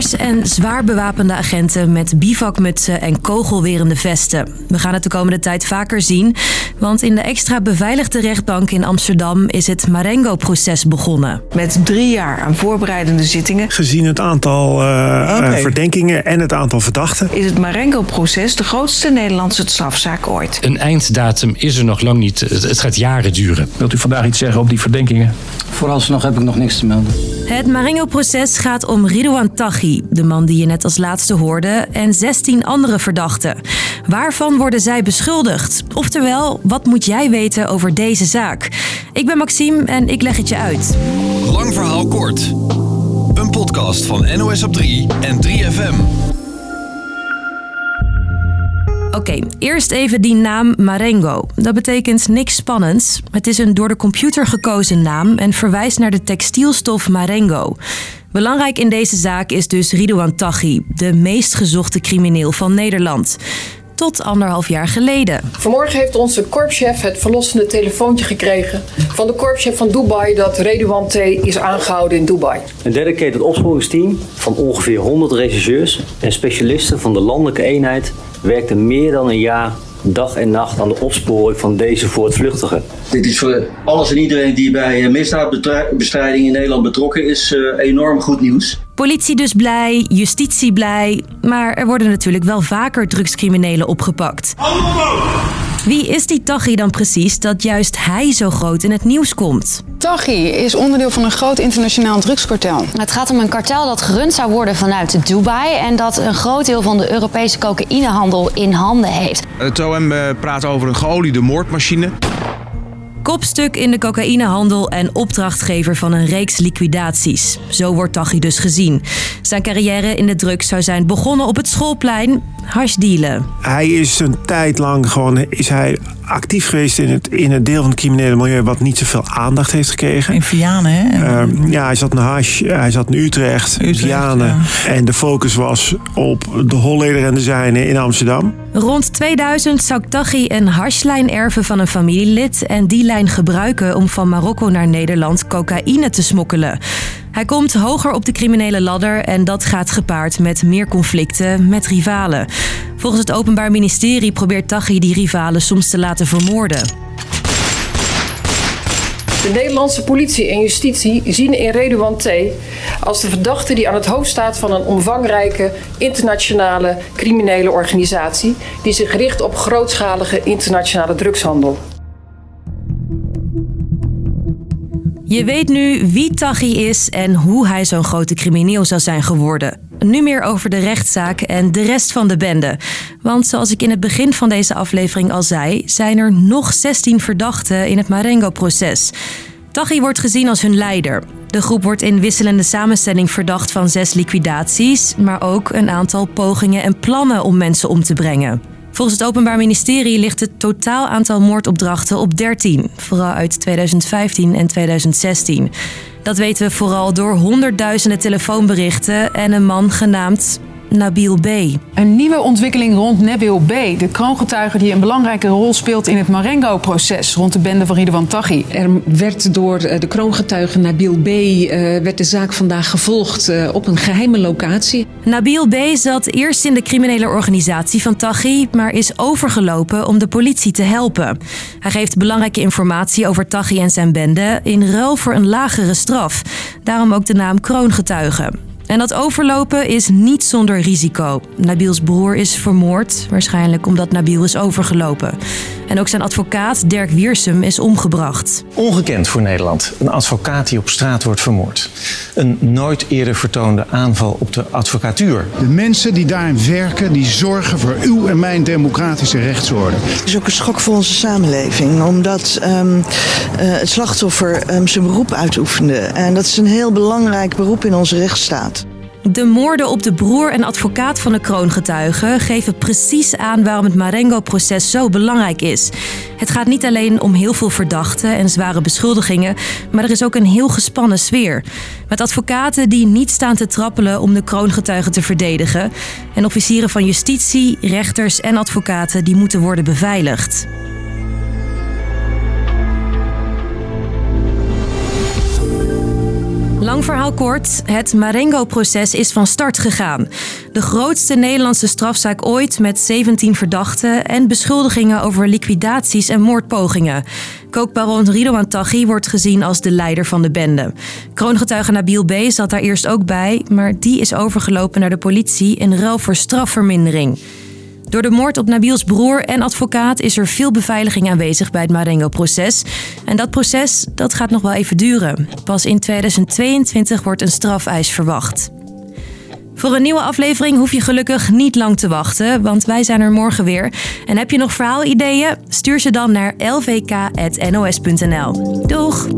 En zwaar bewapende agenten met bivakmutsen en kogelwerende vesten. We gaan het de komende tijd vaker zien, want in de extra beveiligde rechtbank in Amsterdam is het Marengo-proces begonnen. Met drie jaar aan voorbereidende zittingen Gezien het aantal eh, eh, verdenkingen en het aantal verdachten. is het Marengo-proces de grootste Nederlandse strafzaak ooit. Een einddatum is er nog lang niet. Het het gaat jaren duren. Wilt u vandaag iets zeggen op die verdenkingen? Vooralsnog heb ik nog niks te melden. Het Marengo-proces gaat om Ridouan Taghi, de man die je net als laatste hoorde, en 16 andere verdachten. Waarvan worden zij beschuldigd? Oftewel, wat moet jij weten over deze zaak? Ik ben Maxime en ik leg het je uit. Lang verhaal kort. Een podcast van NOS op 3 en 3FM. Oké, eerst even die naam Marengo. Dat betekent niks spannends. Het is een door de computer gekozen naam en verwijst naar de textielstof Marengo. Belangrijk in deze zaak is dus Ridouan Taghi, de meest gezochte crimineel van Nederland. Tot anderhalf jaar geleden. Vanmorgen heeft onze korpschef het verlossende telefoontje gekregen van de korpschef van Dubai dat Redouan T. is aangehouden in Dubai. Een dedicated opsporingsteam van ongeveer 100 rechercheurs en specialisten van de landelijke eenheid werkte meer dan een jaar dag en nacht aan de opsporing van deze voortvluchtigen. Dit is voor alles en iedereen die bij misdaadbestrijding in Nederland betrokken is eh, enorm goed nieuws. Politie dus blij, justitie blij, maar er worden natuurlijk wel vaker drugscriminelen opgepakt. Wie is die Taghi dan precies dat juist hij zo groot in het nieuws komt? Taghi is onderdeel van een groot internationaal drugskartel. Het gaat om een kartel dat gerund zou worden vanuit Dubai en dat een groot deel van de Europese cocaïnehandel in handen heeft. Het OM eh, praat over een geoliede moordmachine. Kopstuk in de cocaïnehandel en opdrachtgever van een reeks liquidaties. Zo wordt Taghi dus gezien. Zijn carrière in de drugs zou zijn begonnen op het schoolplein hashdealen. Hij is een tijd lang gewoon is hij actief geweest in het, in het deel van het criminele milieu wat niet zoveel aandacht heeft gekregen. In Vianen, hè? Ehm, ja, hij zat in Hash, hij zat in Utrecht, Vianen. En de focus was op de Holleder en de Zijne in Amsterdam. Rond 2000 zou Taghi een hashlijn erven van een familielid en die lijn gebruiken om van Marokko naar Nederland cocaïne te smokkelen. Hij komt hoger op de criminele ladder en dat gaat gepaard met meer conflicten met rivalen. Volgens het Openbaar Ministerie probeert Taghi die rivalen soms te laten vermoorden. De Nederlandse politie en justitie zien in Redouan T. als de verdachte die aan het hoofd staat van een omvangrijke internationale criminele organisatie die zich richt op grootschalige internationale drugshandel. Je weet nu wie Taghi is en hoe hij zo'n grote crimineel zou zijn geworden. Nu meer over de rechtszaak en de rest van de bende. Want zoals ik in het begin van deze aflevering al zei, zijn er nog 16 verdachten in het Marengo-proces. Taghi wordt gezien als hun leider. De groep wordt in wisselende samenstelling verdacht van zes liquidaties, maar ook een aantal pogingen en plannen om mensen om te brengen. Volgens het Openbaar Ministerie ligt het totaal aantal moordopdrachten op 13, vooral uit 2015 en 2016. Dat weten we vooral door honderdduizenden telefoonberichten en een man genaamd Nabil B. Een nieuwe ontwikkeling rond Nabil B., de kroongetuige die een belangrijke rol speelt in het Marengo-proces rond de bende van Ridouan Taghi. Er werd door eh, de kroongetuige Nabil B. eh, werd de zaak vandaag gevolgd eh, op een geheime locatie. Nabil B. zat eerst in de criminele organisatie van Taghi, maar is overgelopen om de politie te helpen. Hij geeft belangrijke informatie over Taghi en zijn bende in ruil voor een lagere straf. Daarom ook de naam kroongetuige. En dat overlopen is niet zonder risico. Nabiels broer is vermoord, waarschijnlijk omdat Nabil is overgelopen. En ook zijn advocaat Dirk Wiersum is omgebracht. Ongekend voor Nederland. Een advocaat die op straat wordt vermoord. Een nooit eerder vertoonde aanval op de advocatuur. De mensen die daarin werken, die zorgen voor uw en mijn democratische rechtsorde. Het is ook een schok voor onze samenleving, omdat ehm, eh, het slachtoffer ehm, zijn beroep uitoefende. En dat is een heel belangrijk beroep in onze rechtsstaat. De moorden op de broer en advocaat van de kroongetuige geven precies aan waarom het Marengo-proces zo belangrijk is. Het gaat niet alleen om heel veel verdachten en zware beschuldigingen, maar er is ook een heel gespannen sfeer. Met advocaten die niet staan te trappelen om de kroongetuigen te verdedigen. En officieren van justitie, rechters en advocaten die moeten worden beveiligd. Kort, het Marengo-proces is van start gegaan. De grootste Nederlandse strafzaak ooit met 17 verdachten en beschuldigingen over liquidaties en moordpogingen. Kookbaron Ridouan Taghi wordt gezien als de leider van de bende. Kroongetuige Nabil B. zat daar eerst ook bij, maar die is overgelopen naar de politie in ruil voor strafvermindering. Door de moord op Nabiels broer en advocaat is er veel beveiliging aanwezig bij het Marengo-proces. En dat proces dat gaat nog wel even duren. Pas in 2022 wordt een strafeis verwacht. Voor een nieuwe aflevering hoef je gelukkig niet lang te wachten, want wij zijn er morgen weer. En heb je nog verhaalideeën? Stuur ze dan naar lvk.nos.nl. Doeg!